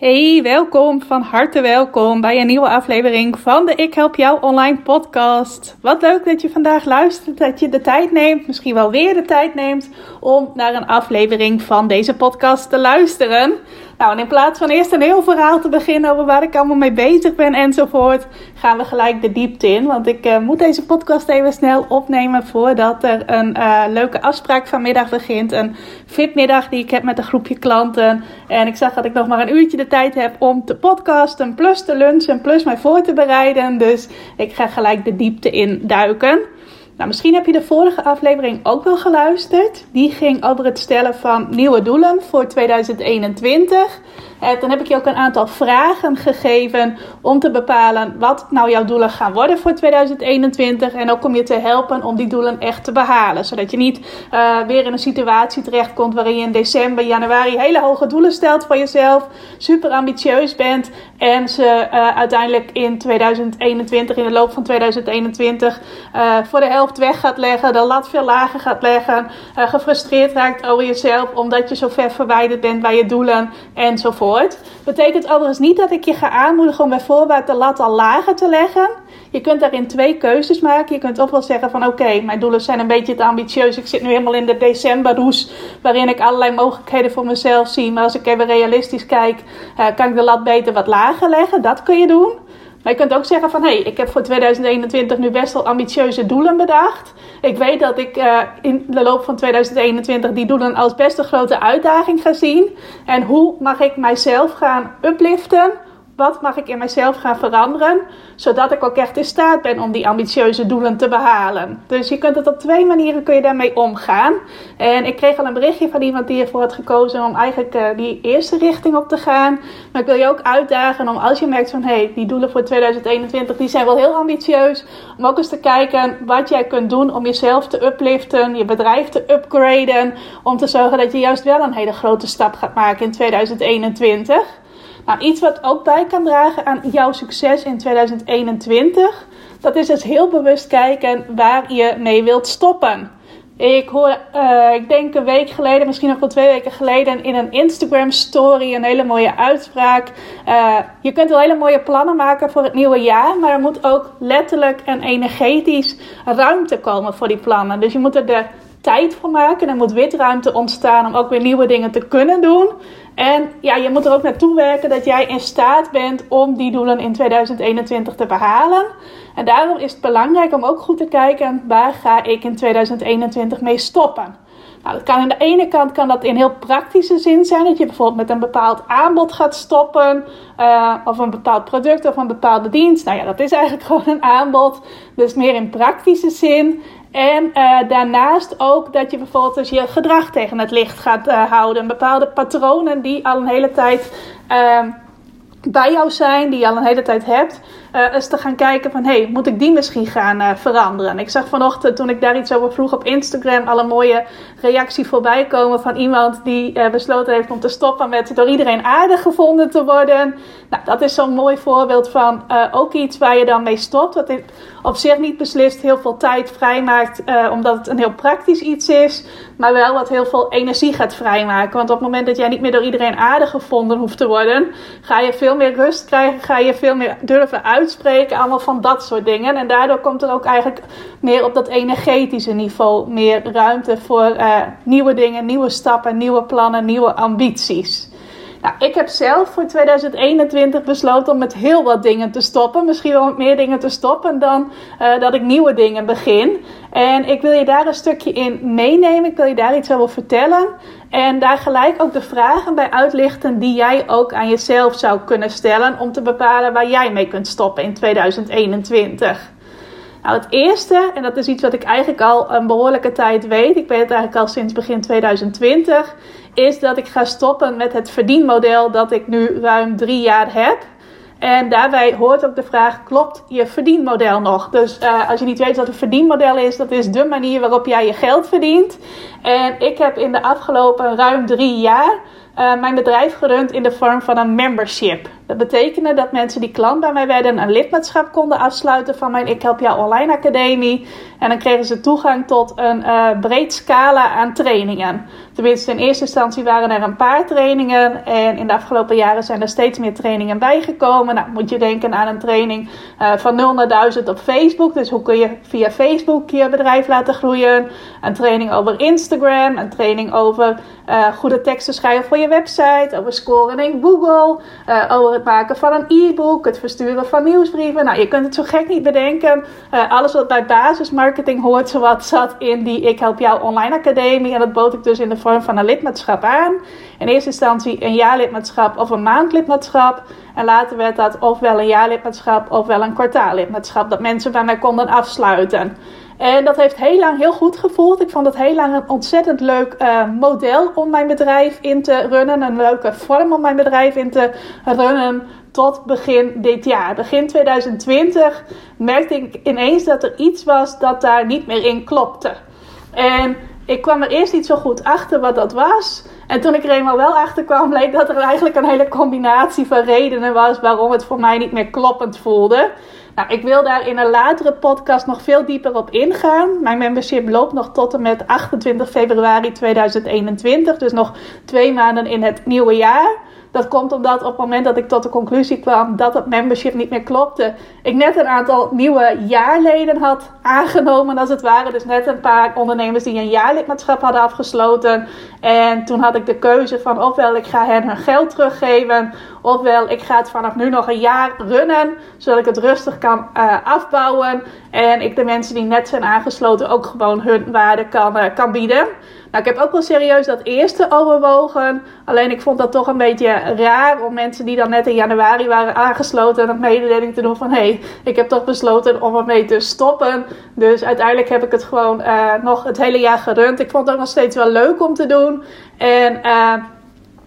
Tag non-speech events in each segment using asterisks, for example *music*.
Hey, welkom, van harte welkom bij een nieuwe aflevering van de Ik Help Jou Online podcast. Wat leuk dat je vandaag luistert, dat je de tijd neemt, misschien wel weer de tijd neemt om naar een aflevering van deze podcast te luisteren. Nou, en in plaats van eerst een heel verhaal te beginnen over waar ik allemaal mee bezig ben enzovoort, gaan we gelijk de diepte in. Want ik uh, moet deze podcast even snel opnemen voordat er een uh, leuke afspraak vanmiddag begint. Een fitmiddag die ik heb met een groepje klanten. En ik zag dat ik nog maar een uurtje de tijd heb om te podcasten, plus te lunchen, plus mij voor te bereiden. Dus ik ga gelijk de diepte in duiken. Nou, misschien heb je de vorige aflevering ook wel geluisterd. Die ging over het stellen van nieuwe doelen voor 2021. Dan heb ik je ook een aantal vragen gegeven om te bepalen wat nou jouw doelen gaan worden voor 2021. En ook om je te helpen om die doelen echt te behalen. Zodat je niet uh, weer in een situatie terechtkomt waarin je in december, januari hele hoge doelen stelt voor jezelf. Super ambitieus bent en ze uh, uiteindelijk in 2021, in de loop van 2021, voor de helft weg gaat leggen. De lat veel lager gaat leggen. gefrustreerd raakt over jezelf omdat je zo ver verwijderd bent bij je doelen enzovoort. Betekent overigens niet dat ik je ga aanmoedigen om bijvoorbeeld de lat al lager te leggen. Je kunt daarin twee keuzes maken. Je kunt ofwel zeggen van oké, mijn doelen zijn een beetje te ambitieus. Ik zit nu helemaal in de decemberroes waarin ik allerlei mogelijkheden voor mezelf zie. Maar als ik even realistisch kijk, uh, kan ik de lat beter wat lager leggen. Dat kun je doen. Maar je kunt ook zeggen van hé, hey, ik heb voor 2021 nu best wel ambitieuze doelen bedacht. Ik weet dat ik uh, in de loop van 2021 die doelen als best een grote uitdaging ga zien. En hoe mag ik mijzelf gaan upliften? Wat mag ik in mezelf gaan veranderen, zodat ik ook echt in staat ben om die ambitieuze doelen te behalen? Dus je kunt het op twee manieren kun je daarmee omgaan. En ik kreeg al een berichtje van iemand die ervoor had gekozen om eigenlijk uh, die eerste richting op te gaan. Maar ik wil je ook uitdagen om als je merkt van hé, hey, die doelen voor 2021 die zijn wel heel ambitieus, om ook eens te kijken wat jij kunt doen om jezelf te upliften, je bedrijf te upgraden, om te zorgen dat je juist wel een hele grote stap gaat maken in 2021. Nou, iets wat ook bij kan dragen aan jouw succes in 2021, dat is dus heel bewust kijken waar je mee wilt stoppen. Ik hoor, uh, ik denk een week geleden, misschien nog wel twee weken geleden, in een Instagram story een hele mooie uitspraak. Uh, je kunt wel hele mooie plannen maken voor het nieuwe jaar, maar er moet ook letterlijk en energetisch ruimte komen voor die plannen. Dus je moet er de tijd voor maken. Er moet witruimte ontstaan om ook weer nieuwe dingen te kunnen doen. En ja, je moet er ook naartoe werken dat jij in staat bent om die doelen in 2021 te behalen. En daarom is het belangrijk om ook goed te kijken waar ga ik in 2021 mee stoppen. Nou, dat kan aan de ene kant kan dat in heel praktische zin zijn. Dat je bijvoorbeeld met een bepaald aanbod gaat stoppen. Uh, of een bepaald product of een bepaalde dienst. Nou ja, dat is eigenlijk *laughs* gewoon een aanbod. Dus meer in praktische zin. En uh, daarnaast ook dat je bijvoorbeeld dus je gedrag tegen het licht gaat uh, houden. Bepaalde patronen die al een hele tijd uh, bij jou zijn, die je al een hele tijd hebt. Uh, is te gaan kijken van, hey, moet ik die misschien gaan uh, veranderen? Ik zag vanochtend, toen ik daar iets over vroeg op Instagram, al een mooie reactie voorbij komen van iemand die uh, besloten heeft om te stoppen met door iedereen aardig gevonden te worden. Nou, dat is zo'n mooi voorbeeld van ook iets waar je dan mee stopt. Wat op zich niet beslist heel veel tijd vrijmaakt, omdat het een heel praktisch iets is. Maar wel wat heel veel energie gaat vrijmaken. Want op het moment dat jij niet meer door iedereen aardig gevonden hoeft te worden, ga je veel meer rust krijgen, ga je veel meer durven uit uitspreken, allemaal van dat soort dingen. En daardoor komt er ook eigenlijk meer op dat energetische niveau meer ruimte voor uh, nieuwe dingen, nieuwe stappen, nieuwe plannen, nieuwe ambities. Nou, ik heb zelf voor 2021 besloten om met heel wat dingen te stoppen. Misschien wel met meer dingen te stoppen dan uh, dat ik nieuwe dingen begin. En ik wil je daar een stukje in meenemen. Ik wil je daar iets over vertellen. En daar gelijk ook de vragen bij uitlichten die jij ook aan jezelf zou kunnen stellen. Om te bepalen waar jij mee kunt stoppen in 2021. Nou, het eerste, en dat is iets wat ik eigenlijk al een behoorlijke tijd weet, ik weet het eigenlijk al sinds begin 2020, is dat ik ga stoppen met het verdienmodel dat ik nu ruim drie jaar heb. En daarbij hoort ook de vraag: klopt je verdienmodel nog? Dus uh, als je niet weet wat een verdienmodel is, dat is de manier waarop jij je geld verdient. En ik heb in de afgelopen ruim drie jaar uh, mijn bedrijf gerund in de vorm van een membership. Dat betekende dat mensen die klant bij mij werden een lidmaatschap konden afsluiten van mijn Ik Help Jou Online Academie. En dan kregen ze toegang tot een uh, breed scala aan trainingen. Tenminste, in eerste instantie waren er een paar trainingen. En in de afgelopen jaren zijn er steeds meer trainingen bijgekomen. Nou, moet je denken aan een training uh, van 0 naar 1000 op Facebook. Dus hoe kun je via Facebook je bedrijf laten groeien? Een training over Instagram. Een training over goede teksten schrijven voor je website. Over scoren in Google. over het maken van een e-book. Het versturen van nieuwsbrieven. Nou, je kunt het zo gek niet bedenken. alles wat bij basismarketing hoort, zowat zat in die Ik Help Jou Online Academie. En dat bood ik dus in de vorm van een lidmaatschap aan. In eerste instantie een jaarlidmaatschap of een maandlidmaatschap. En later werd dat ofwel een jaarlidmaatschap ofwel een kwartaallidmaatschap. Dat mensen bij mij konden afsluiten. En dat heeft heel lang heel goed gevoeld. Ik vond het heel lang een ontzettend leuk uh, model om mijn bedrijf in te runnen. Een leuke vorm om mijn bedrijf in te runnen. Tot begin dit jaar. Begin 2020 merkte ik ineens dat er iets was dat daar niet meer in klopte. En ik kwam er eerst niet zo goed achter wat dat was. En toen ik er eenmaal wel achter kwam, bleek dat er eigenlijk een hele combinatie van redenen was waarom het voor mij niet meer kloppend voelde. Nou, ik wil daar in een latere podcast nog veel dieper op ingaan. Mijn membership loopt nog tot en met 28 februari 2021, dus nog twee maanden in het nieuwe jaar. Dat komt omdat op het moment dat ik tot de conclusie kwam dat het membership niet meer klopte, ik net een aantal nieuwe jaarleden had aangenomen, als het ware. Dus net een paar ondernemers die een jaarlidmaatschap hadden afgesloten. En toen had ik de keuze van ofwel ik ga hen hun geld teruggeven, ofwel ik ga het vanaf nu nog een jaar runnen, zodat ik het rustig kan uh, afbouwen. En ik de mensen die net zijn aangesloten ook gewoon hun waarde kan, uh, kan bieden. Nou, ik heb ook wel serieus dat eerste overwogen. Alleen ik vond dat toch een beetje raar om mensen die dan net in januari waren aangesloten een mededeling te doen van hé, hey, ik heb toch besloten om ermee te stoppen. Dus uiteindelijk heb ik het gewoon uh, nog het hele jaar gerund. Ik vond het ook nog steeds wel leuk om te doen. En uh,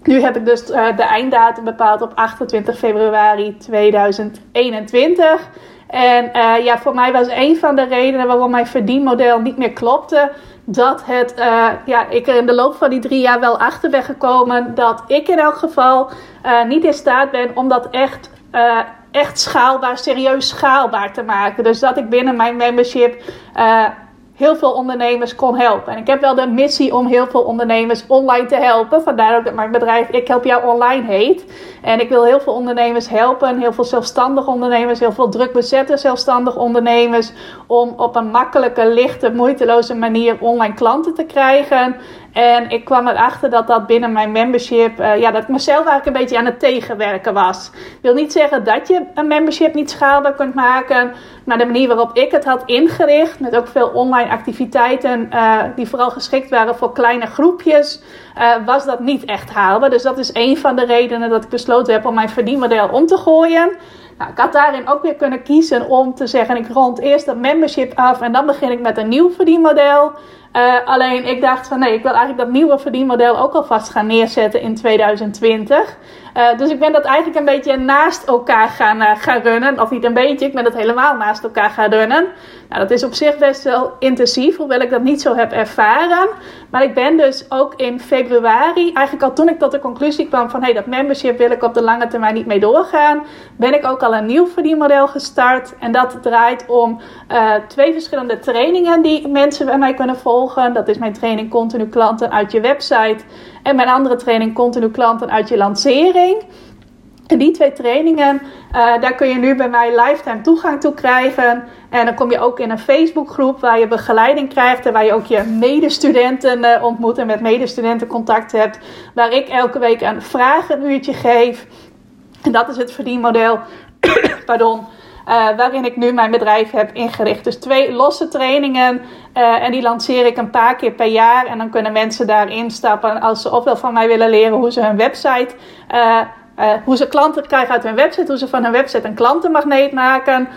nu heb ik dus uh, de einddatum bepaald op 28 februari 2021. En uh, ja, voor mij was een van de redenen waarom mijn verdienmodel niet meer klopte. Dat het, uh, ja, ik er in de loop van die drie jaar wel achter ben gekomen. Dat ik in elk geval uh, niet in staat ben om dat echt, echt schaalbaar, serieus schaalbaar te maken. Dus dat ik binnen mijn membership heel veel ondernemers kon helpen. En ik heb wel de missie om heel veel ondernemers online te helpen. Vandaar ook dat mijn bedrijf Ik Help Jou Online heet. En ik wil heel veel ondernemers helpen. Heel veel zelfstandige ondernemers. Heel veel druk bezette zelfstandige ondernemers. Om op een makkelijke, lichte, moeiteloze manier online klanten te krijgen. En ik kwam erachter dat dat binnen mijn membership, uh, ja, dat ik mezelf eigenlijk een beetje aan het tegenwerken was. Ik wil niet zeggen dat je een membership niet schaalbaar kunt maken, maar de manier waarop ik het had ingericht, met ook veel online activiteiten uh, die vooral geschikt waren voor kleine groepjes, uh, was dat niet echt haalbaar. Dus dat is een van de redenen dat ik besloten heb om mijn verdienmodel om te gooien. Nou, ik had daarin ook weer kunnen kiezen om te zeggen: ik rond eerst dat membership af en dan begin ik met een nieuw verdienmodel. Uh, alleen ik dacht van nee, ik wil eigenlijk dat nieuwe verdienmodel ook alvast gaan neerzetten in 2020. Uh, dus ik ben dat eigenlijk een beetje naast elkaar gaan, uh, gaan runnen. Of niet een beetje, ik ben dat helemaal naast elkaar gaan runnen. Nou, dat is op zich best wel intensief, hoewel ik dat niet zo heb ervaren. Maar ik ben dus ook in februari, eigenlijk al toen ik tot de conclusie kwam van hé, hey, dat membership wil ik op de lange termijn niet mee doorgaan, ben ik ook al een nieuw verdienmodel gestart. En dat draait om uh, twee verschillende trainingen die mensen bij mij kunnen volgen. Dat is mijn training Continu Klanten uit je website en mijn andere training Continu Klanten uit je lancering. En die twee trainingen, uh, daar kun je nu bij mij lifetime toegang toe krijgen. En dan kom je ook in een Facebookgroep waar je begeleiding krijgt. En waar je ook je medestudenten uh, ontmoet en met medestudenten contact hebt. Waar ik elke week een vragenuurtje geef. En dat is het verdienmodel. *coughs* Pardon. Uh, waarin ik nu mijn bedrijf heb ingericht. Dus twee losse trainingen. Uh, en die lanceer ik een paar keer per jaar. En dan kunnen mensen daar instappen als ze ofwel van mij willen leren hoe ze hun website. Uh, hoe ze klanten krijgen uit hun website. Hoe ze van hun website een klantenmagneet maken.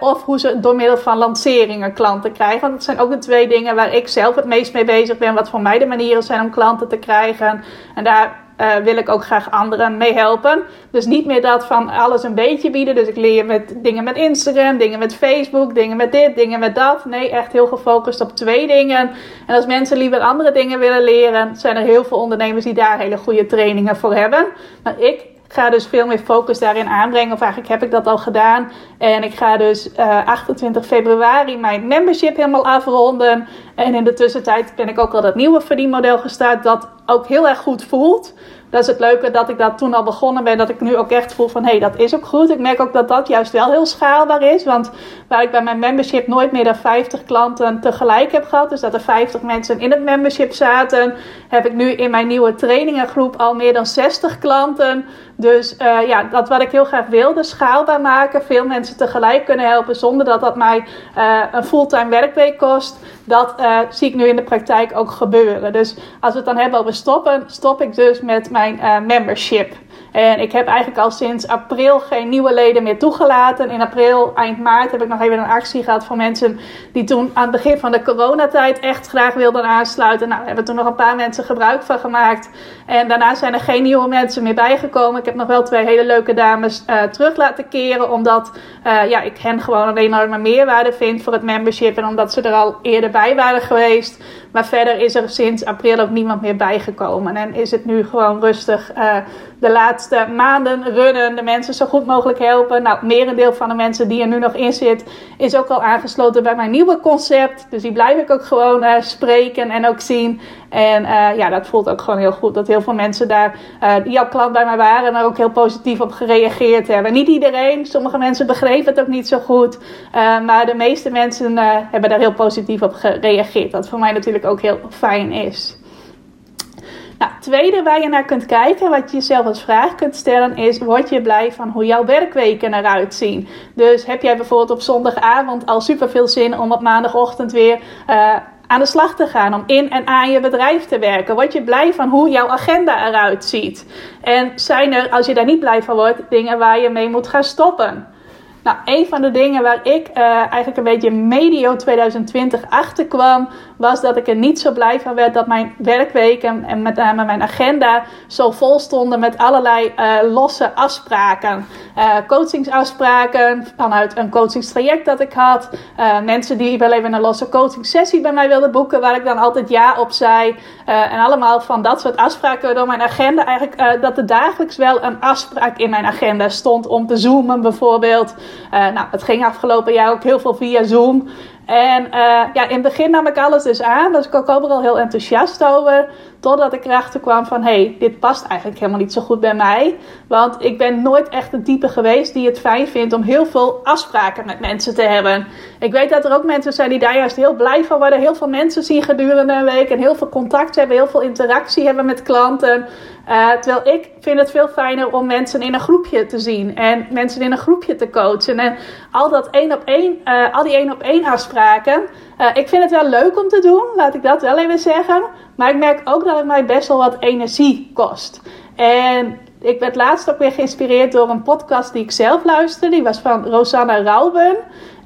of hoe ze door middel van lanceringen klanten krijgen. Want dat zijn ook de twee dingen waar ik zelf het meest mee bezig ben. Wat voor mij de manieren zijn om klanten te krijgen. En daar uh, wil ik ook graag anderen mee helpen. Dus niet meer dat van alles een beetje bieden. Dus ik leer met dingen met Instagram, dingen met Facebook, dingen met dit, dingen met dat. Nee, echt heel gefocust op twee dingen. En als mensen liever andere dingen willen leren, zijn er heel veel ondernemers die daar hele goede trainingen voor hebben. Maar ik ga dus veel meer focus daarin aanbrengen. Of eigenlijk heb ik dat al gedaan. En ik ga dus uh, eh, 28 februari mijn membership helemaal afronden. En in de tussentijd ben ik ook al dat nieuwe verdienmodel gestart. Dat ook heel erg goed voelt dat is het leuke dat ik dat toen al begonnen ben. Dat ik nu ook echt voel van hé, hey, dat is ook goed. Ik merk ook dat dat juist wel heel schaalbaar is. Want waar ik bij mijn membership nooit meer dan 50 klanten tegelijk heb gehad. Dus dat er 50 mensen in het membership zaten. Heb ik nu in mijn nieuwe trainingengroep al meer dan 60 klanten. Dus uh, ja, dat wat ik heel graag wilde, schaalbaar maken. Veel mensen tegelijk kunnen helpen zonder dat dat mij uh, een fulltime werkweek kost. Dat uh, zie ik nu in de praktijk ook gebeuren. Dus als we het dan hebben over stoppen, stop ik dus met mijn membership. En ik heb eigenlijk al sinds april geen nieuwe leden meer toegelaten. In april, eind maart, heb ik nog even een actie gehad voor mensen die toen aan het begin van de coronatijd echt graag wilden aansluiten. Nou, hebben toen nog een paar mensen gebruik van gemaakt. En daarna zijn er geen nieuwe mensen meer bijgekomen. Ik heb nog wel twee hele leuke dames uh, terug laten keren. Omdat uh, ja, ik hen gewoon een enorme meerwaarde vind voor het membership. En omdat ze er al eerder bij waren geweest. Maar verder is er sinds april ook niemand meer bijgekomen. En is het nu gewoon rustig uh, de laatste maanden runnen. De mensen zo goed mogelijk helpen. Nou, merendeel van de mensen die er nu nog in zit, is ook al aangesloten bij mijn nieuwe concept. Dus die blijf ik ook gewoon uh, spreken en ook zien. En uh, ja, dat voelt ook gewoon heel goed. Dat heel veel mensen daar, uh, die al klant bij mij waren, er ook heel positief op gereageerd hebben. Niet iedereen, sommige mensen begrepen het ook niet zo goed. Uh, maar de meeste mensen hebben daar heel positief op gereageerd. Wat voor mij natuurlijk ook heel fijn is. Nou, tweede waar je naar kunt kijken, wat je jezelf als vraag kunt stellen, is: word je blij van hoe jouw werkweken eruit zien? Dus heb jij bijvoorbeeld op zondagavond al super veel zin om op maandagochtend weer aan de slag te gaan, om in en aan je bedrijf te werken? Word je blij van hoe jouw agenda eruit ziet? En zijn er, als je daar niet blij van wordt, dingen waar je mee moet gaan stoppen? Nou, een van de dingen waar ik uh, eigenlijk een beetje medio 2020 achterkwam, was dat ik er niet zo blij van werd dat mijn werkweken en met name mijn agenda zo vol stonden met allerlei uh, losse afspraken. Uh, coachingsafspraken vanuit een coachingstraject dat ik had. mensen die wel even een losse coachingsessie bij mij wilden boeken, waar ik dan altijd ja op zei. en allemaal van dat soort afspraken, waardoor mijn agenda eigenlijk, dat er dagelijks wel een afspraak in mijn agenda stond om te zoomen bijvoorbeeld. Uh, nou, het ging afgelopen jaar ook heel veel via Zoom. En uh, ja, in het begin nam ik alles dus aan. Dus ik ook overal heel enthousiast over. Totdat ik erachter kwam van, hé, hey, dit past eigenlijk helemaal niet zo goed bij mij. Want ik ben nooit echt een type geweest die het fijn vindt om heel veel afspraken met mensen te hebben. Ik weet dat er ook mensen zijn die daar juist heel blij van worden. Heel veel mensen zien gedurende een week en heel veel contact hebben, heel veel interactie hebben met klanten. Uh, terwijl ik vind het veel fijner om mensen in een groepje te zien en mensen in een groepje te coachen. En al dat één op één, uh, al die één op één afspraken. Uh, ik vind het wel leuk om te doen, laat ik dat wel even zeggen. Maar ik merk ook dat het mij best wel wat energie kost. En ik werd laatst ook weer geïnspireerd door een podcast die ik zelf luisterde. Die was van Rosanna Rauben.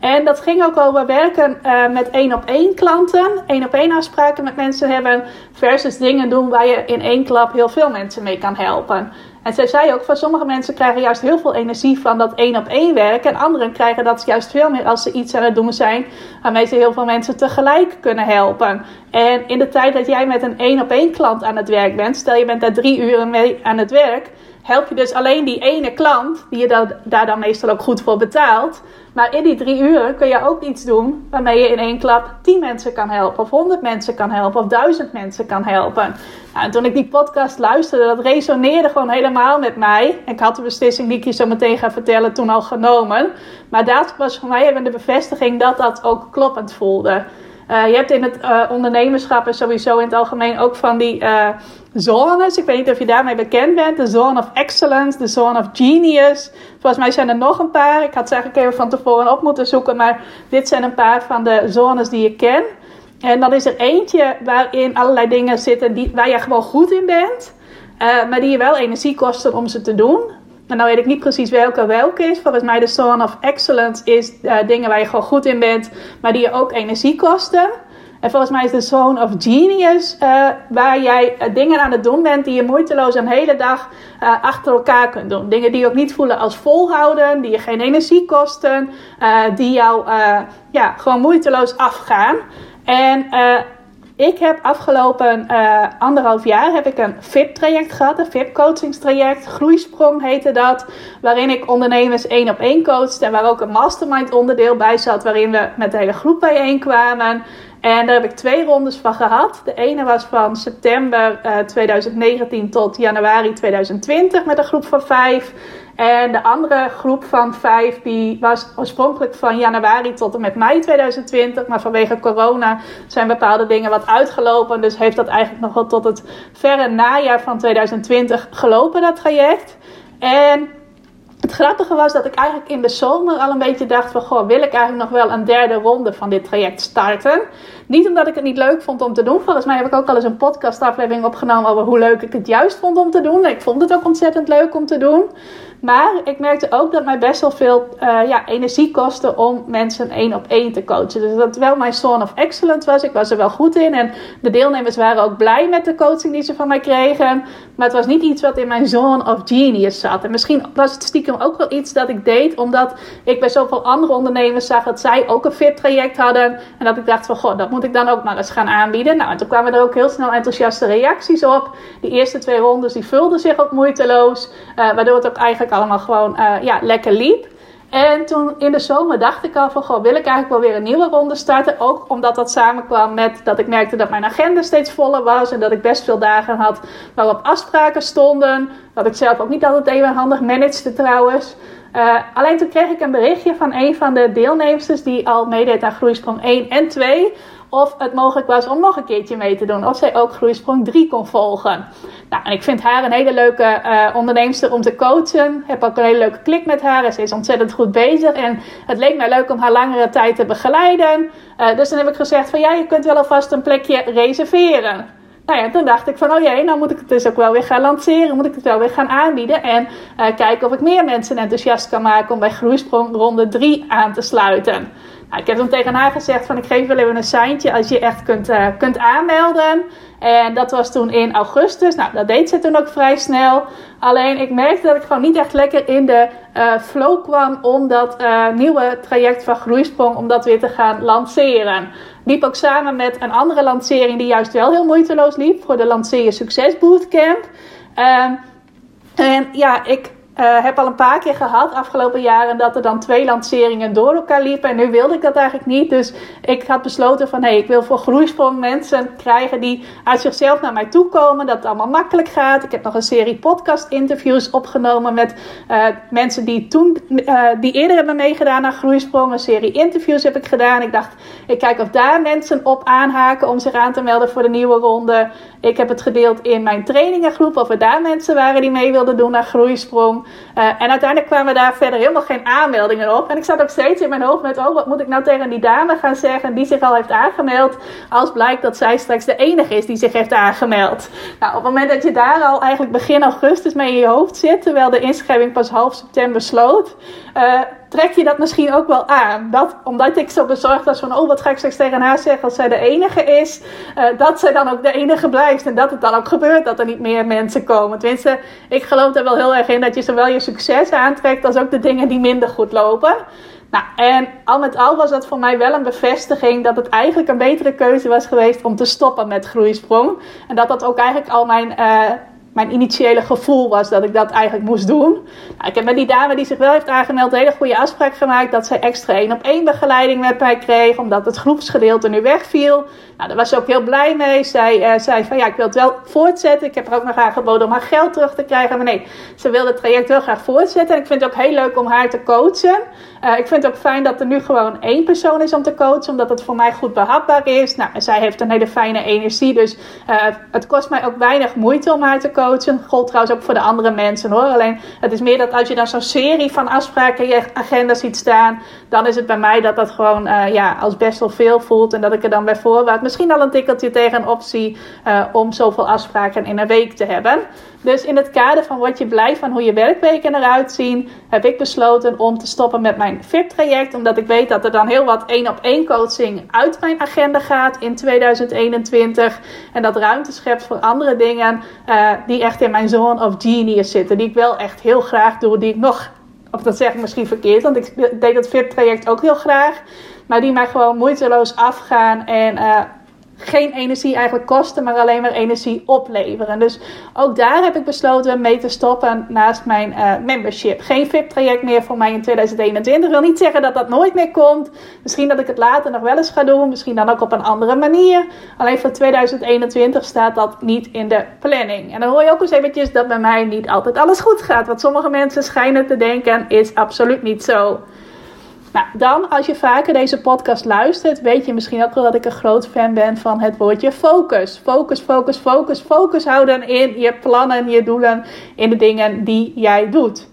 En dat ging ook over werken uh, met één op één klanten. één op één afspraken met mensen hebben. Versus dingen doen waar je in één klap heel veel mensen mee kan helpen. En zij zei ook van sommige mensen krijgen juist heel veel energie van dat één op één werk. En anderen krijgen dat juist veel meer als ze iets aan het doen zijn. Waarmee ze heel veel mensen tegelijk kunnen helpen. En in de tijd dat jij met een één op één klant aan het werk bent. Stel je bent daar drie uren mee aan het werk help je dus alleen die ene klant, die je daar, daar dan meestal ook goed voor betaalt. Maar in die drie uur kun je ook iets doen waarmee je in één klap tien mensen kan helpen, of honderd mensen kan helpen, of duizend mensen kan helpen. Nou, en toen ik die podcast luisterde, dat resoneerde gewoon helemaal met mij. Ik had de beslissing die ik je zo meteen ga vertellen toen al genomen. Maar dat was voor mij even de bevestiging dat dat ook kloppend voelde. Uh, je hebt in het uh, ondernemerschap en sowieso in het algemeen ook van die uh, zones. Ik weet niet of je daarmee bekend bent. De Zone of Excellence, de Zone of Genius. Volgens mij zijn er nog een paar. Ik had ze eigenlijk even van tevoren op moeten zoeken. Maar dit zijn een paar van de zones die je ken. En dan is er eentje waarin allerlei dingen zitten die, waar je gewoon goed in bent. maar die je wel energie kosten om ze te doen. En nou weet ik niet precies welke welke is. Volgens mij de Zone of Excellence is uh, dingen waar je gewoon goed in bent, maar die je ook energie kosten. En volgens mij is de Zone of Genius, uh, waar jij dingen aan het doen bent die je moeiteloos een hele dag achter elkaar kunt doen. Dingen die je ook niet voelen als volhouden, die je geen energie kosten, die jou ja, gewoon moeiteloos afgaan. En ik heb afgelopen uh, anderhalf jaar heb ik een VIP-traject gehad, een VIP-coachingstraject. Groeisprong heette dat, waarin ik ondernemers één op één coachte en waar ook een mastermind onderdeel bij zat, waarin we met de hele groep bijeenkwamen. En daar heb ik twee rondes van gehad. De ene was van september uh, eh, 2019 tot januari 2020 met een groep van vijf. En de andere groep van vijf, die was oorspronkelijk van januari tot en met mei 2020. Maar vanwege corona zijn bepaalde dingen wat uitgelopen. Dus heeft dat eigenlijk nog wel tot het verre najaar van 2020 gelopen, dat traject. En het grappige was dat ik eigenlijk in de zomer al een beetje dacht van... Goh, wil ik eigenlijk nog wel een derde ronde van dit traject starten? Niet omdat ik het niet leuk vond om te doen. Volgens mij heb ik ook al eens een podcastaflevering opgenomen over hoe leuk ik het juist vond om te doen. Ik vond het ook ontzettend leuk om te doen. Maar ik merkte ook dat mij best wel veel uh, ja, energie kostte om mensen één op één te coachen. Dus dat wel mijn zone of excellence was. Ik was er wel goed in. En de deelnemers waren ook blij met de coaching die ze van mij kregen. Maar het was niet iets wat in mijn zone of genius zat. En misschien was het stiekem ook wel iets dat ik deed. Omdat ik bij zoveel andere ondernemers zag dat zij ook een fit traject hadden. En dat ik dacht van, goh, dat moet ik dan ook maar eens gaan aanbieden. Nou, en toen kwamen er ook heel snel enthousiaste reacties op. Die eerste twee rondes, die vulden zich ook moeiteloos. Uh, waardoor het ook eigenlijk allemaal gewoon uh, ja, lekker liep. En toen in de zomer dacht ik al van, goh, wil ik eigenlijk wel weer een nieuwe ronde starten. Ook omdat dat samenkwam met dat ik merkte dat mijn agenda steeds voller was. En dat ik best veel dagen had waarop afspraken stonden. Wat ik zelf ook niet altijd even handig managede trouwens. Uh, alleen toen kreeg ik een berichtje van een van de deelnemers die al meedeed aan Groeisprong 1 en 2 of het mogelijk was om nog een keertje mee te doen. Of zij ook Groeisprong 3 kon volgen. Nou, en ik vind haar een hele leuke uh, onderneemster om te coachen. Heb ook een hele leuke klik met haar. Ze is ontzettend goed bezig. En het leek mij leuk om haar langere tijd te begeleiden. Uh, dus dan heb ik gezegd van ja, je kunt wel alvast een plekje reserveren. Nou ja, toen dacht ik van, oh jee, nou moet ik het dus ook wel weer gaan lanceren. Moet ik het wel weer gaan aanbieden. En uh, kijken of ik meer mensen enthousiast kan maken om bij Groeisprong ronde 3 aan te sluiten. Nou, ik heb toen tegen haar gezegd van ik geef wel even een seintje als je echt kunt, uh, kunt aanmelden. En dat was toen in augustus. Nou, dat deed ze toen ook vrij snel. Alleen ik merkte dat ik gewoon niet echt lekker in de uh, flow kwam om dat uh, nieuwe traject van Groeisprong, om dat weer te gaan lanceren. Liep ook samen met een andere lancering die juist wel heel moeiteloos liep voor de Lanceer Succes Bootcamp. Uh, en ja, ik uh, heb al een paar keer gehad afgelopen jaren dat er dan twee lanceringen door elkaar liepen. En nu wilde ik dat eigenlijk niet. Dus ik had besloten van hé, hey, ik wil voor groeisprong mensen krijgen die uit zichzelf naar mij toe komen. Dat het allemaal makkelijk gaat. Ik heb nog een serie podcast interviews opgenomen met uh, mensen die toen, uh, die eerder hebben meegedaan aan groeisprong. Een serie interviews heb ik gedaan. Ik dacht, ik kijk of daar mensen op aanhaken om zich aan te melden voor de nieuwe ronde. Ik heb het gedeeld in mijn trainingengroep of er daar mensen waren die mee wilden doen naar groeisprong. Uh, en uiteindelijk kwamen daar verder helemaal geen aanmeldingen op. En ik zat ook steeds in mijn hoofd met: oh, wat moet ik nou tegen die dame gaan zeggen die zich al heeft aangemeld? Als blijkt dat zij straks de enige is die zich heeft aangemeld. Nou, op het moment dat je daar al eigenlijk begin augustus mee in je hoofd zit, terwijl de inschrijving pas half september sloot. Uh, trek je dat misschien ook wel aan. Dat, omdat ik zo bezorgd was van, oh, wat ga ik straks tegen haar zeggen als zij de enige is. Uh, dat zij dan ook de enige blijft. En dat het dan ook gebeurt dat er niet meer mensen komen. Tenminste, ik geloof er wel heel erg in dat je zowel je succes aantrekt als ook de dingen die minder goed lopen. Nou, en al met al was dat voor mij wel een bevestiging dat het eigenlijk een betere keuze was geweest om te stoppen met groeisprong. En dat dat ook eigenlijk al mijn uh, mijn initiële gevoel was dat ik dat eigenlijk moest doen. Nou, ik heb met die dame die zich wel heeft aangemeld een hele goede afspraak gemaakt dat zij extra één op één begeleiding met mij kreeg, omdat het groepsgedeelte nu wegviel. Nou, daar was ze ook heel blij mee. Zij uh, zei van ja, ik wil het wel voortzetten. Ik heb er ook nog aangeboden om haar geld terug te krijgen. Maar nee, ze wilde het traject wel graag voortzetten. En ik vind het ook heel leuk om haar te coachen. Uh, ik vind het ook fijn dat er nu gewoon één persoon is om te coachen, omdat het voor mij goed behapbaar is. Nou, en zij heeft een hele fijne energie, dus uh, het kost mij ook weinig moeite om haar te coachen coachen. Trouwens ook voor de andere mensen hoor. Alleen het is meer dat als je dan zo'n serie van afspraken in je agenda ziet staan, dan is het bij mij dat dat gewoon uh, ja, als best wel veel voelt. En dat ik er dan bij voorbaat misschien al een tikkeltje tegen optie uh, om zoveel afspraken in een week te hebben. Dus in het kader van wat je blij van hoe je werkweken eruit zien, heb ik besloten om te stoppen met mijn VIP-traject. Omdat ik weet dat er dan heel wat één op één coaching uit mijn agenda gaat in 2021. En dat ruimte schept voor andere dingen uh, die echt in mijn zone of genius zitten. Die ik wel echt heel graag doe. Die ik nog, of dat zeg ik misschien verkeerd, want ik deed dat VIP-traject ook heel graag. Maar die mij gewoon moeiteloos afgaan en uh, geen energie eigenlijk kosten, maar alleen maar energie opleveren. Dus ook daar heb ik besloten mee te stoppen naast mijn uh, membership. Geen VIP-traject meer voor mij in 2021. Ik wil niet zeggen dat dat nooit meer komt. Misschien dat ik het later nog wel eens ga doen. Misschien dan ook op een andere manier. Alleen voor 2021 staat dat niet in de planning. En dan hoor je ook eens eventjes dat bij mij niet altijd alles goed gaat. Wat sommige mensen schijnen te denken is absoluut niet zo. Nou, dan als je vaker deze podcast luistert, weet je misschien ook wel dat ik een groot fan ben van het woordje focus. Focus, focus, focus. Focus houden in je plannen, je doelen, in de dingen die jij doet.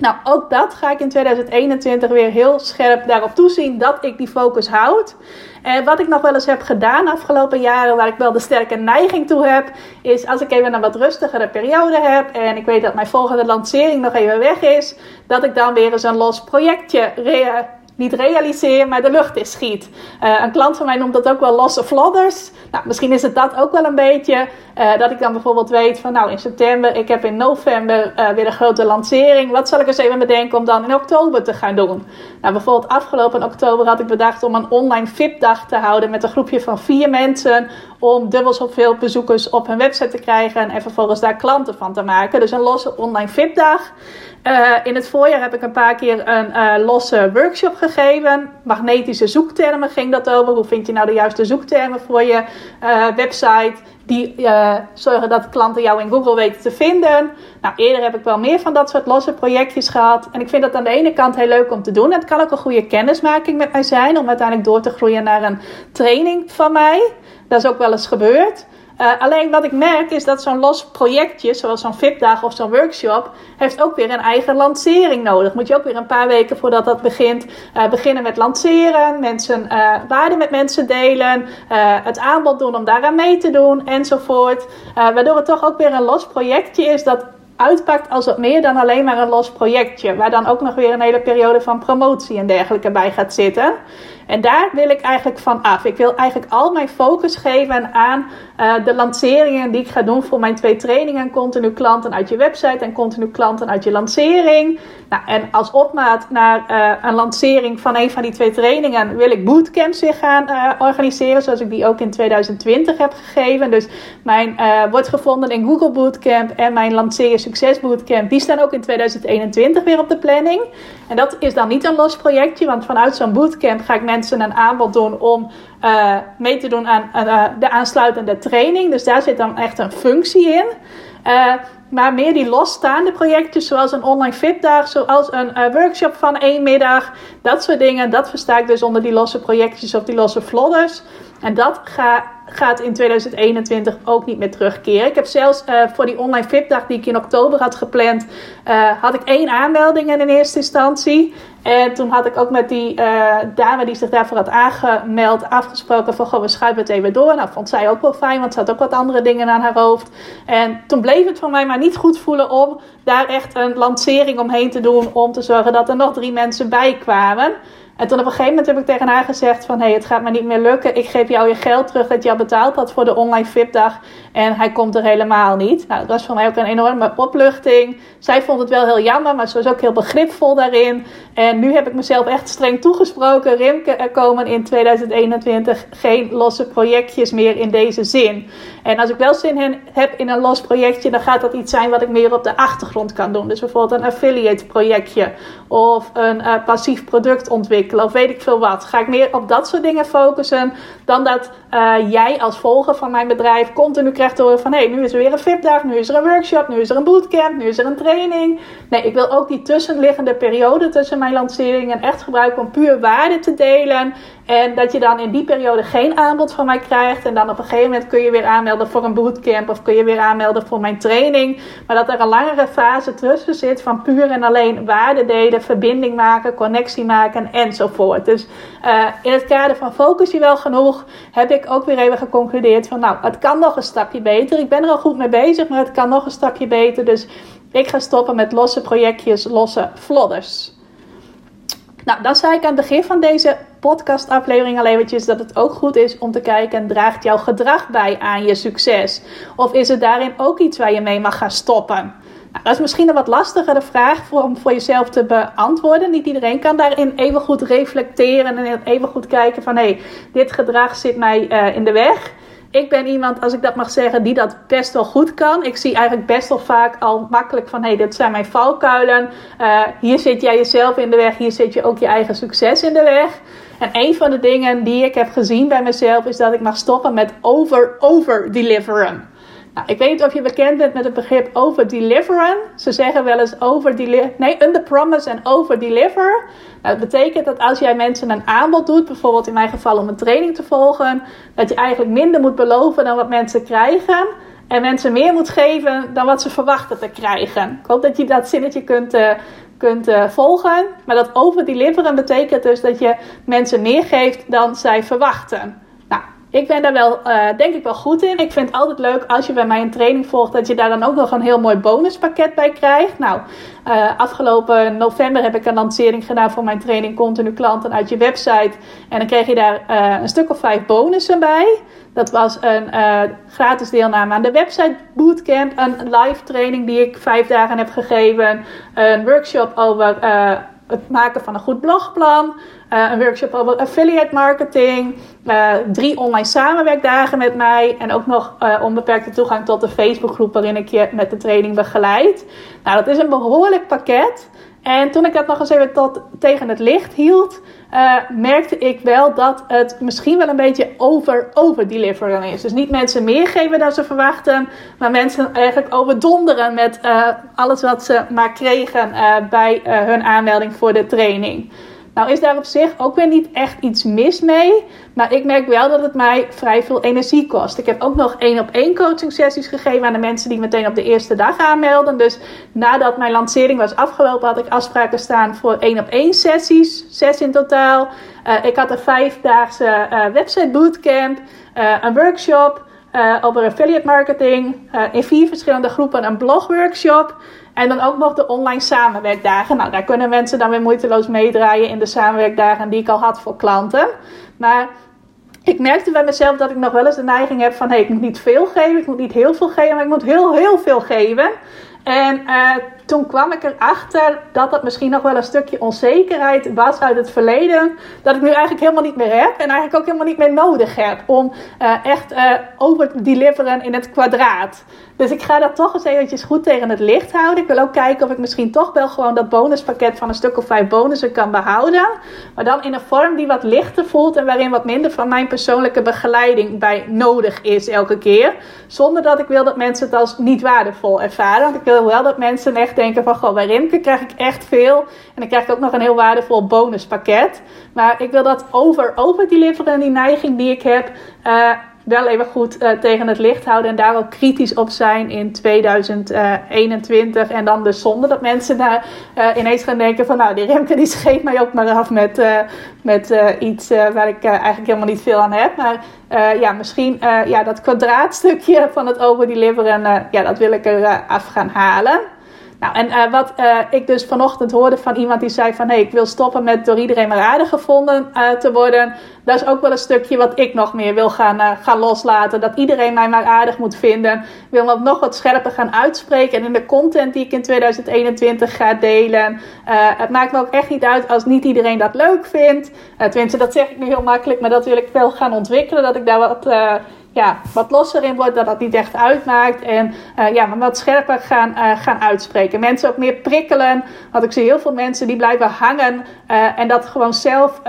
Nou, ook dat ga ik in 2021 weer heel scherp daarop toezien dat ik die focus houd. En wat ik nog wel eens heb gedaan de afgelopen jaren, waar ik wel de sterke neiging toe heb, is als ik even een wat rustigere periode heb en ik weet dat mijn volgende lancering nog even weg is, dat ik dan weer eens een los projectje niet realiseer, maar de lucht is schiet. Uh, een klant van mij noemt dat ook wel losse flodders. Nou, misschien is het dat ook wel een beetje. Uh, dat ik dan bijvoorbeeld weet van nou in september, ik heb in november uh, weer een grote lancering. Wat zal ik eens even bedenken om dan in oktober te gaan doen? Nou, bijvoorbeeld afgelopen oktober had ik bedacht om een online VIP-dag te houden met een groepje van vier mensen. Om dubbel zoveel bezoekers op hun website te krijgen en vervolgens daar klanten van te maken. Dus een losse online VIP-dag. Uh, in het voorjaar heb ik een paar keer een uh, losse workshop gegeven. Magnetische zoektermen ging dat over. Hoe vind je nou de juiste zoektermen voor je uh, website? Die zorgen dat klanten jou in Google weten te vinden. Nou, eerder heb ik wel meer van dat soort losse projectjes gehad. En ik vind dat aan de ene kant heel leuk om te doen. Het kan ook een goede kennismaking met mij zijn. Om uiteindelijk door te groeien naar een training van mij. Dat is ook wel eens gebeurd. Uh, alleen wat ik merk is dat zo'n los projectje, zoals zo'n VIP-dag of zo'n workshop, heeft ook weer een eigen lancering nodig. Moet je ook weer een paar weken voordat dat begint, uh, beginnen met lanceren, mensen, uh, met mensen delen, het aanbod doen om daaraan mee te doen enzovoort. waardoor het toch ook weer een los projectje is dat uitpakt als wat meer dan alleen maar een los projectje. Waar dan ook nog weer een hele periode van promotie en dergelijke bij gaat zitten. En daar wil ik eigenlijk van af. Ik wil eigenlijk al mijn focus geven aan uh, de lanceringen die ik ga doen voor mijn twee trainingen. Continu klanten uit je website en continu klanten uit je lancering. Nou, en als opmaat naar uh, een lancering van een van die twee trainingen wil ik bootcamps weer gaan uh, organiseren. Zoals ik die ook in 2020 heb gegeven. Dus mijn wordt gevonden in Google Bootcamp en mijn lanceren succes bootcamp. Die staan ook in 2021 weer op de planning. En dat is dan niet een los projectje. Want vanuit zo'n bootcamp ga ik mensen een aanbod doen om uh, mee te doen aan uh, de aansluitende training. Dus daar zit dan echt een functie in. Uh, maar meer die losstaande projecten, zoals een online fitdag, zoals een workshop van één middag, dat soort dingen, dat versta ik dus onder die losse projectjes of die losse vlodders. En dat ga, gaat in 2021 ook niet meer terugkeren. Ik heb zelfs uh, voor die online VIP-dag die ik in oktober had gepland, uh, had ik één aanmelding in eerste instantie. En toen had ik ook met die uh, dame die zich daarvoor had aangemeld afgesproken van, goh, we schuiven het even door. Nou, vond zij ook wel fijn, want ze had ook wat andere dingen aan haar hoofd. En toen bleef het voor mij maar niet goed voelen om daar echt een lancering omheen te doen, om te zorgen dat er nog drie mensen bij kwamen. En toen op een gegeven moment heb ik tegen haar gezegd van... hé, hey, het gaat me niet meer lukken. Ik geef jou je geld terug dat je al betaald had voor de online VIP-dag. En hij komt er helemaal niet. Nou, dat was voor mij ook een enorme opluchting. Zij vond het wel heel jammer, maar ze was ook heel begripvol daarin. En nu heb ik mezelf echt streng toegesproken. Rimke, er komen in 2021 geen losse projectjes meer in deze zin. En als ik wel zin in, heb in een los projectje, dan gaat dat iets zijn wat ik meer op de achtergrond kan doen. Dus bijvoorbeeld een affiliate projectje of een uh, passief product ontwikkelen of weet ik veel wat. Ga ik meer op dat soort dingen focussen dan dat uh, jij als volger van mijn bedrijf continu krijgt te horen van hé, hey, nu is er weer een VIP-dag, nu is er een workshop, nu is er een bootcamp, nu is er een training. Nee, ik wil ook die tussenliggende periode tussen mijn lanceringen echt gebruiken om puur waarde te delen En dat je dan in die periode geen aanbod van mij krijgt. En dan op een gegeven moment kun je weer aanmelden voor een bootcamp. Of kun je weer aanmelden voor mijn training. Maar dat er een langere fase tussen zit van puur en alleen waarde delen, verbinding maken, connectie maken enzovoort. Dus uh, in het kader van focus je wel genoeg, heb ik ook weer even geconcludeerd van nou, het kan nog een stapje beter. Ik ben er al goed mee bezig, maar het kan nog een stapje beter. Dus ik ga stoppen met losse projectjes, losse flodders. Nou, dan zei ik aan het begin van deze podcastaflevering al eventjes dat het ook goed is om te kijken, draagt jouw gedrag bij aan je succes? Of is het daarin ook iets waar je mee mag gaan stoppen? Nou, dat is misschien een wat lastigere vraag voor, om voor jezelf te beantwoorden. Niet iedereen kan daarin even goed reflecteren en even goed kijken van hé, hey, dit gedrag zit mij uh, in de weg ik ben iemand, als ik dat mag zeggen, die dat best wel goed kan. Ik zie eigenlijk best wel vaak al makkelijk van: hé, hey, dit zijn mijn valkuilen. Uh, hier zit jij jezelf in de weg, hier zit je ook je eigen succes in de weg. En een van de dingen die ik heb gezien bij mezelf is dat ik mag stoppen met over-over-deliveren. Nou, ik weet niet of je bekend bent met het begrip over-deliveren. Ze zeggen wel eens over-deliver. Nee, under-promise en over-deliver. Nou, dat betekent dat als jij mensen een aanbod doet, bijvoorbeeld in mijn geval om een training te volgen, dat je eigenlijk minder moet beloven dan wat mensen krijgen. En mensen meer moet geven dan wat ze verwachten te krijgen. Ik hoop dat je dat zinnetje kunt, uh, kunt uh, volgen. Maar dat over-deliveren betekent dus dat je mensen meer geeft dan zij verwachten. Ik ben daar wel, uh, denk ik wel goed in. Ik vind het altijd leuk als je bij mij een training volgt, dat je daar dan ook nog een heel mooi bonuspakket bij krijgt. Nou, uh, afgelopen november heb ik een lancering gedaan voor mijn training Continu Klanten uit je website. En dan kreeg je daar uh, een stuk of vijf bonussen bij. Dat was een gratis deelname aan de website bootcamp, een live training die ik vijf dagen heb gegeven, een workshop over het maken van een goed blogplan, uh, een workshop over affiliate marketing, uh, drie online samenwerkdagen met mij en ook nog uh, onbeperkte toegang tot de Facebookgroep waarin ik je met de training begeleid. Nou, dat is een behoorlijk pakket. En toen ik dat nog eens even tot, tegen het licht hield, merkte ik wel dat het misschien wel een beetje over, over deliveren is. Dus niet mensen meer geven dan ze verwachten, maar mensen eigenlijk overdonderen met alles wat ze maar kregen bij hun aanmelding voor de training. Nou is daar op zich ook weer niet echt iets mis mee. Maar ik merk wel dat het mij vrij veel energie kost. Ik heb ook nog één op één coaching sessies gegeven aan de mensen die meteen op de eerste dag aanmelden. Dus nadat mijn lancering was afgelopen had ik afspraken staan voor één op één sessies. Zes in totaal. Uh, ik had een vijfdaagse uh, website bootcamp. Uh, een workshop over affiliate marketing. in vier verschillende groepen een blogworkshop. En dan ook nog de online samenwerkdagen. Nou, daar kunnen mensen dan weer moeiteloos meedraaien in de samenwerkdagen die ik al had voor klanten. Maar ik merkte bij mezelf dat ik nog wel eens de neiging heb van... hé, hey, ik moet niet veel geven, ik moet niet heel veel geven, maar ik moet heel, heel veel geven. En uh, toen kwam ik erachter dat dat misschien nog wel een stukje onzekerheid was uit het verleden. Dat ik nu eigenlijk helemaal niet meer heb. En eigenlijk ook helemaal niet meer nodig heb om uh, echt uh, over te deliveren in het kwadraat. Dus ik ga dat toch eens eventjes goed tegen het licht houden. Ik wil ook kijken of ik misschien toch wel gewoon dat bonuspakket van een stuk of vijf bonussen kan behouden. Maar dan in een vorm die wat lichter voelt en waarin wat minder van mijn persoonlijke begeleiding bij nodig is elke keer. Zonder dat ik wil dat mensen het als niet waardevol ervaren. Want ik wil wel dat mensen echt denken van, goh, Rimke krijg ik echt veel. En dan krijg ik ook nog een heel waardevol bonuspakket. Maar ik wil dat over, over deliveren, die neiging die ik heb... Uh, wel even goed uh, tegen het licht houden en daar ook kritisch op zijn in 2021. En dan dus zonder dat mensen daar uh, ineens gaan denken van nou die Remke die scheet mij ook maar af met, uh, met iets waar ik eigenlijk helemaal niet veel aan heb. Maar ja, misschien ja, dat kwadraatstukje van het overdeliveren, ja, dat wil ik er af gaan halen. Nou, en uh, wat uh, ik dus vanochtend hoorde van iemand die zei van... hé, hey, ik wil stoppen met door iedereen maar aardig gevonden uh, te worden. Dat is ook wel een stukje wat ik nog meer wil gaan, gaan loslaten. Dat iedereen mij maar aardig moet vinden. Ik wil me nog wat scherper gaan uitspreken. En in de content die ik in 2021 ga delen... het maakt me ook echt niet uit als niet iedereen dat leuk vindt. tenminste, dat zeg ik nu heel makkelijk, maar dat wil ik wel gaan ontwikkelen. Dat ik daar wat ja, wat losser in wordt, dat dat niet echt uitmaakt. En uh, ja, wat scherper gaan, uh, gaan uitspreken. Mensen ook meer prikkelen. Want ik zie heel veel mensen die blijven hangen uh, en dat gewoon zelf,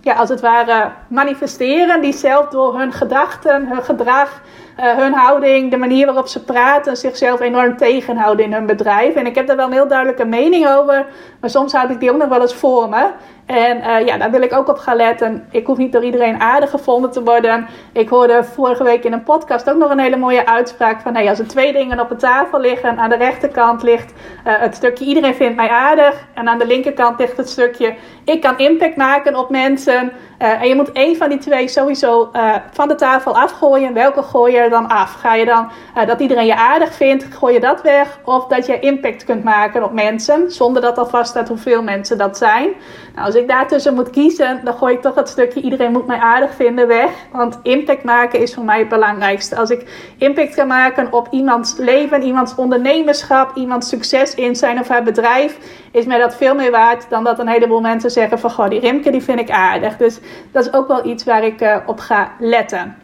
ja, als het ware manifesteren. Die zelf door hun gedachten, hun gedrag hun houding, de manier waarop ze praten, zichzelf enorm tegenhouden in hun bedrijf. En ik heb daar wel een heel duidelijke mening over, maar soms houd ik die ook nog wel eens voor me. En uh, ja, daar wil ik ook op gaan letten. Ik hoef niet door iedereen aardig gevonden te worden. Ik hoorde vorige week in een podcast ook nog een hele mooie uitspraak van... Hey, als er twee dingen op de tafel liggen, aan de rechterkant ligt uh, het stukje iedereen vindt mij aardig... en aan de linkerkant ligt het stukje ik kan impact maken op mensen... Uh, en je moet één van die twee sowieso uh, van de tafel afgooien. Welke gooi je er dan af? Ga je dan uh, dat iedereen je aardig vindt, gooi je dat weg? Of dat je impact kunt maken op mensen, zonder dat al vaststaat hoeveel mensen dat zijn? Nou, als ik daartussen moet kiezen, dan gooi ik toch dat stukje iedereen moet mij aardig vinden weg. Want impact maken is voor mij het belangrijkste. Als ik impact kan maken op iemands leven, iemands ondernemerschap, iemands succes in zijn of haar bedrijf, is mij dat veel meer waard dan dat een heleboel mensen zeggen van goh, die Rimke die vind ik aardig. Dus dat is ook wel iets waar ik uh, op ga letten.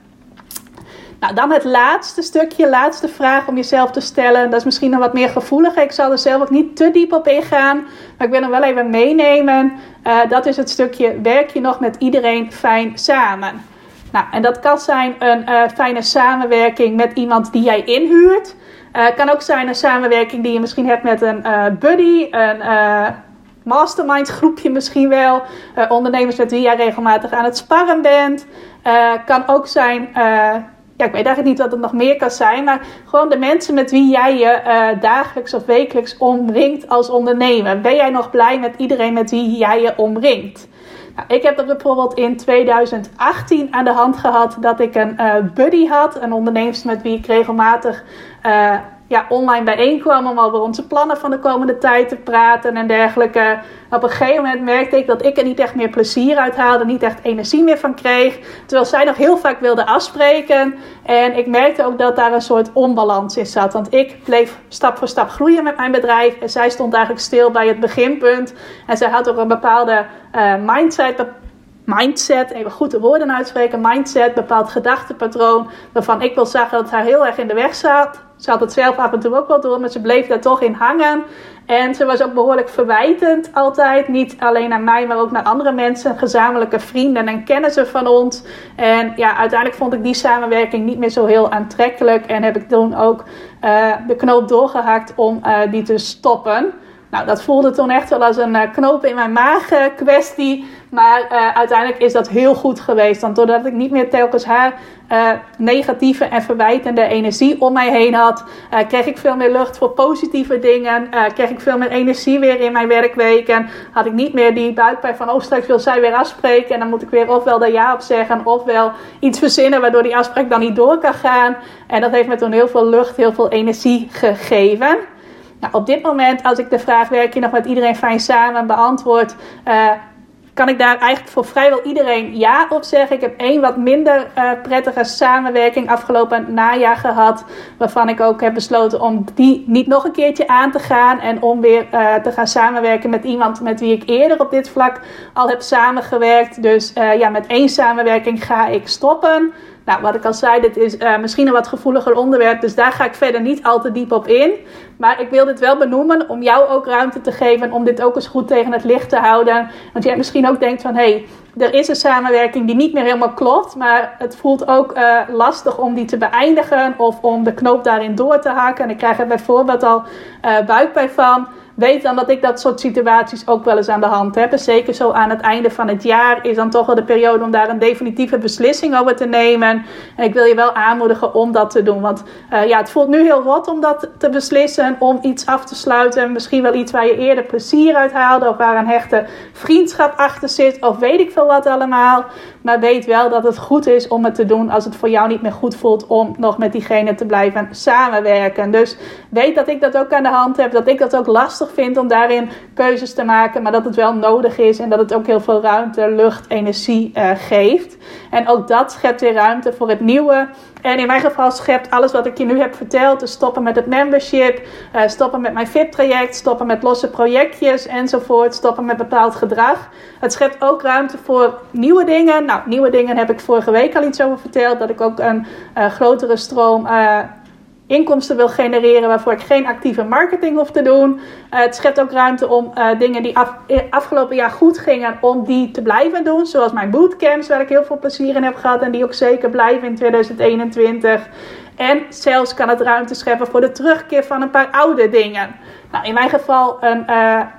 Nou, dan het laatste stukje, laatste vraag om jezelf te stellen. Dat is misschien nog wat meer gevoelig. Ik zal er zelf ook niet te diep op ingaan. Maar ik wil hem wel even meenemen. Uh, dat is het stukje, werk je nog met iedereen fijn samen? Nou, en dat kan zijn een uh, fijne samenwerking met iemand die jij inhuurt. Het kan ook zijn een samenwerking die je misschien hebt met een buddy, een mastermind groepje misschien wel. Uh, ondernemers met wie jij regelmatig aan het sparren bent. Uh, kan ook zijn, uh, ja, ik weet eigenlijk niet wat het nog meer kan zijn. Maar gewoon de mensen met wie jij je dagelijks of wekelijks omringt als ondernemer. Ben jij nog blij met iedereen met wie jij je omringt? Nou, ik heb dat bijvoorbeeld in 2018 aan de hand gehad dat ik een buddy had. Een ondernemer met wie ik regelmatig ja, online bijeenkwam om over onze plannen van de komende tijd te praten en dergelijke. Op een gegeven moment merkte ik dat ik er niet echt meer plezier uit haalde, niet echt energie meer van kreeg. Terwijl zij nog heel vaak wilde afspreken. En ik merkte ook dat daar een soort onbalans in zat. Want ik bleef stap voor stap groeien met mijn bedrijf. En zij stond eigenlijk stil bij het beginpunt. En zij had ook een bepaalde uh, mindset, mindset, even goed de woorden uitspreken, mindset, bepaald gedachtepatroon, waarvan ik wil zeggen dat haar heel erg in de weg zat. Ze had het zelf af en toe ook wel door, maar ze bleef daar toch in hangen. En ze was ook behoorlijk verwijtend altijd. Niet alleen naar mij, maar ook naar andere mensen. Gezamenlijke vrienden en kennissen van ons. En ja, uiteindelijk vond ik die samenwerking niet meer zo heel aantrekkelijk. En heb ik toen ook uh, de knoop doorgehakt om uh, die te stoppen. Nou, dat voelde toen echt wel als een uh, knoop in mijn maag kwestie. Maar uh, uiteindelijk is dat heel goed geweest. Want doordat ik niet meer telkens haar negatieve en verwijtende energie om mij heen had, kreeg ik veel meer lucht voor positieve dingen. kreeg ik veel meer energie weer in mijn werkweken. Had ik niet meer die buikpijn van, oh straks wil zij weer afspreken. En dan moet ik weer ofwel daar ja op zeggen, ofwel iets verzinnen waardoor die afspraak dan niet door kan gaan. En dat heeft me toen heel veel lucht, heel veel energie gegeven. Nou, op dit moment, als ik de vraag werk je nog met iedereen fijn samen beantwoord, uh, kan ik daar eigenlijk voor vrijwel iedereen ja op zeggen. Ik heb één wat minder uh, prettige samenwerking afgelopen najaar gehad. Waarvan ik ook heb besloten om die niet nog een keertje aan te gaan. En om weer uh, te gaan samenwerken met iemand met wie ik eerder op dit vlak al heb samengewerkt. Dus ja, met één samenwerking ga ik stoppen. Nou, wat ik al zei, dit is uh, misschien een wat gevoeliger onderwerp, dus daar ga ik verder niet al te diep op in. Maar ik wil dit wel benoemen om jou ook ruimte te geven om dit ook eens goed tegen het licht te houden. Want jij misschien ook denkt van, hé, hey, er is een samenwerking die niet meer helemaal klopt, maar het voelt ook uh, lastig om die te beëindigen of om de knoop daarin door te haken. En ik krijg er bijvoorbeeld al uh, buikpijn van weet dan dat ik dat soort situaties ook wel eens aan de hand heb. En zeker zo aan het einde van het jaar is dan toch wel de periode om daar een definitieve beslissing over te nemen. En ik wil je wel aanmoedigen om dat te doen. Want uh, ja, het voelt nu heel rot om dat te beslissen, om iets af te sluiten. Misschien wel iets waar je eerder plezier uit haalde, of waar een hechte vriendschap achter zit, of weet ik veel wat allemaal. Maar weet wel dat het goed is om het te doen als het voor jou niet meer goed voelt om nog met diegene te blijven samenwerken. Dus weet dat ik dat ook aan de hand heb, dat ik dat ook lastig vind om daarin keuzes te maken, maar dat het wel nodig is en dat het ook heel veel ruimte, lucht, energie uh, geeft. En ook dat schept weer ruimte voor het nieuwe. En in mijn geval schept alles wat ik je nu heb verteld, dus stoppen met het membership, uh, stoppen met mijn VIP-traject, stoppen met losse projectjes enzovoort, stoppen met bepaald gedrag. Het schept ook ruimte voor nieuwe dingen. Nou, nieuwe dingen heb ik vorige week al iets over verteld, dat ik ook een uh, grotere stroom uh, inkomsten wil genereren waarvoor ik geen actieve marketing hoef te doen. Uh, het schept ook ruimte om uh, dingen die eh, afgelopen jaar goed gingen, om die te blijven doen. Zoals mijn bootcamps, waar ik heel veel plezier in heb gehad en die ook zeker blijven in 2021. En zelfs kan het ruimte scheppen voor de terugkeer van een paar oude dingen. Nou, in mijn geval een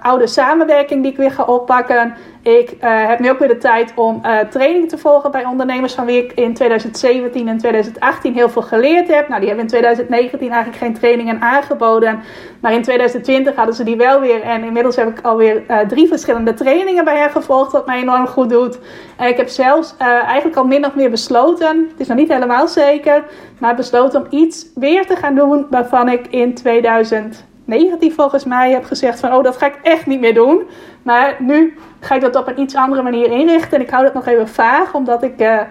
oude samenwerking die ik weer ga oppakken. Ik uh, heb nu ook weer de tijd om uh, training te volgen bij ondernemers van wie ik in 2017 en 2018 heel veel geleerd heb. Nou, die hebben in 2019 eigenlijk geen trainingen aangeboden. Maar in 2020 hadden ze die wel weer. En inmiddels heb ik alweer uh, drie verschillende trainingen bij hen gevolgd, wat mij enorm goed doet. En ik heb zelfs eigenlijk al min of meer besloten, het is nog niet helemaal zeker, maar besloten om iets weer te gaan doen waarvan ik in 2000 negatief volgens mij heb gezegd van oh dat ga ik echt niet meer doen. Maar nu ga ik dat op een iets andere manier inrichten. En ik hou dat nog even vaag, omdat ik uh,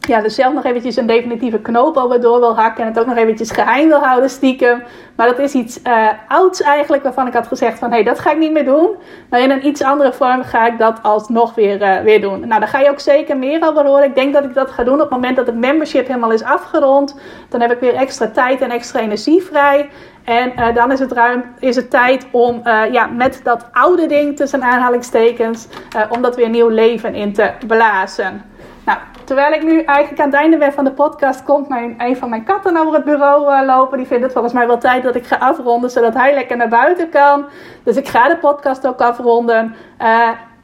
ja, dus zelf nog eventjes een definitieve knoop over door wil hakken. En het ook nog eventjes geheim wil houden stiekem. Maar dat is iets uh, ouds eigenlijk, waarvan ik had gezegd van... hé, hey, dat ga ik niet meer doen. Maar in een iets andere vorm ga ik dat alsnog weer, uh, weer doen. Nou, daar ga je ook zeker meer over horen. Ik denk dat ik dat ga doen op het moment dat het membership helemaal is afgerond. Dan heb ik weer extra tijd en extra energie vrij. En uh, dan is het, ruim, is het tijd om uh, ja, met dat oude ding tussen aanhalingstekens, uh, om dat weer nieuw leven in te blazen. Nou, terwijl ik nu eigenlijk aan het einde ben van de podcast, komt mijn, een van mijn katten over het bureau lopen. Die vindt het volgens mij wel tijd dat ik ga afronden, zodat hij lekker naar buiten kan. Dus ik ga de podcast ook afronden.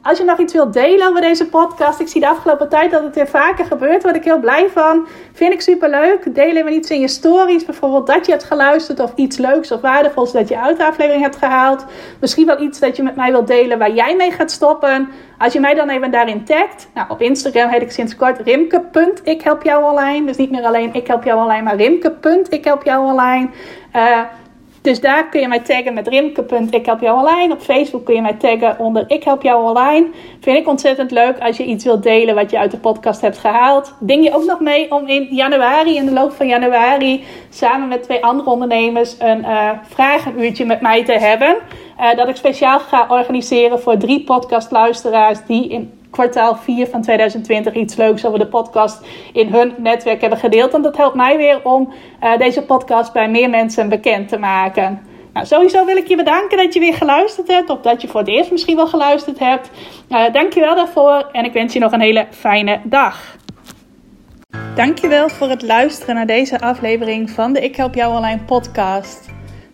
Als je nog iets wilt delen over deze podcast, ik zie de afgelopen tijd dat het weer vaker gebeurt, word ik heel blij van. Vind ik super leuk. Deel even iets in je stories, bijvoorbeeld dat je hebt geluisterd of iets leuks of waardevols dat je uit de aflevering hebt gehaald. Misschien wel iets dat je met mij wilt delen waar jij mee gaat stoppen. Als je mij dan even daarin tagt, nou op Instagram heet ik sinds kort rimke.ik help jou online. Dus niet meer alleen ik help jou online, maar rimke.ik help jou online. Uh, dus daar kun je mij taggen met rimke.ik help jou online. Op Facebook kun je mij taggen onder ik help jou online. Vind ik ontzettend leuk als je iets wilt delen wat je uit de podcast hebt gehaald. Ding je ook nog mee om in januari, in de loop van januari, samen met twee andere ondernemers een uh, vragenuurtje met mij te hebben. Uh, dat ik speciaal ga organiseren voor drie podcastluisteraars die in kwartaal 4 van 2020 iets leuks over de podcast in hun netwerk hebben gedeeld. En dat helpt mij weer om uh, deze podcast bij meer mensen bekend te maken. Nou, sowieso wil ik je bedanken dat je weer geluisterd hebt. Of dat je voor het eerst misschien wel geluisterd hebt. Uh, dankjewel daarvoor. En ik wens je nog een hele fijne dag. Dankjewel voor het luisteren naar deze aflevering van de Ik Help Jou Online podcast.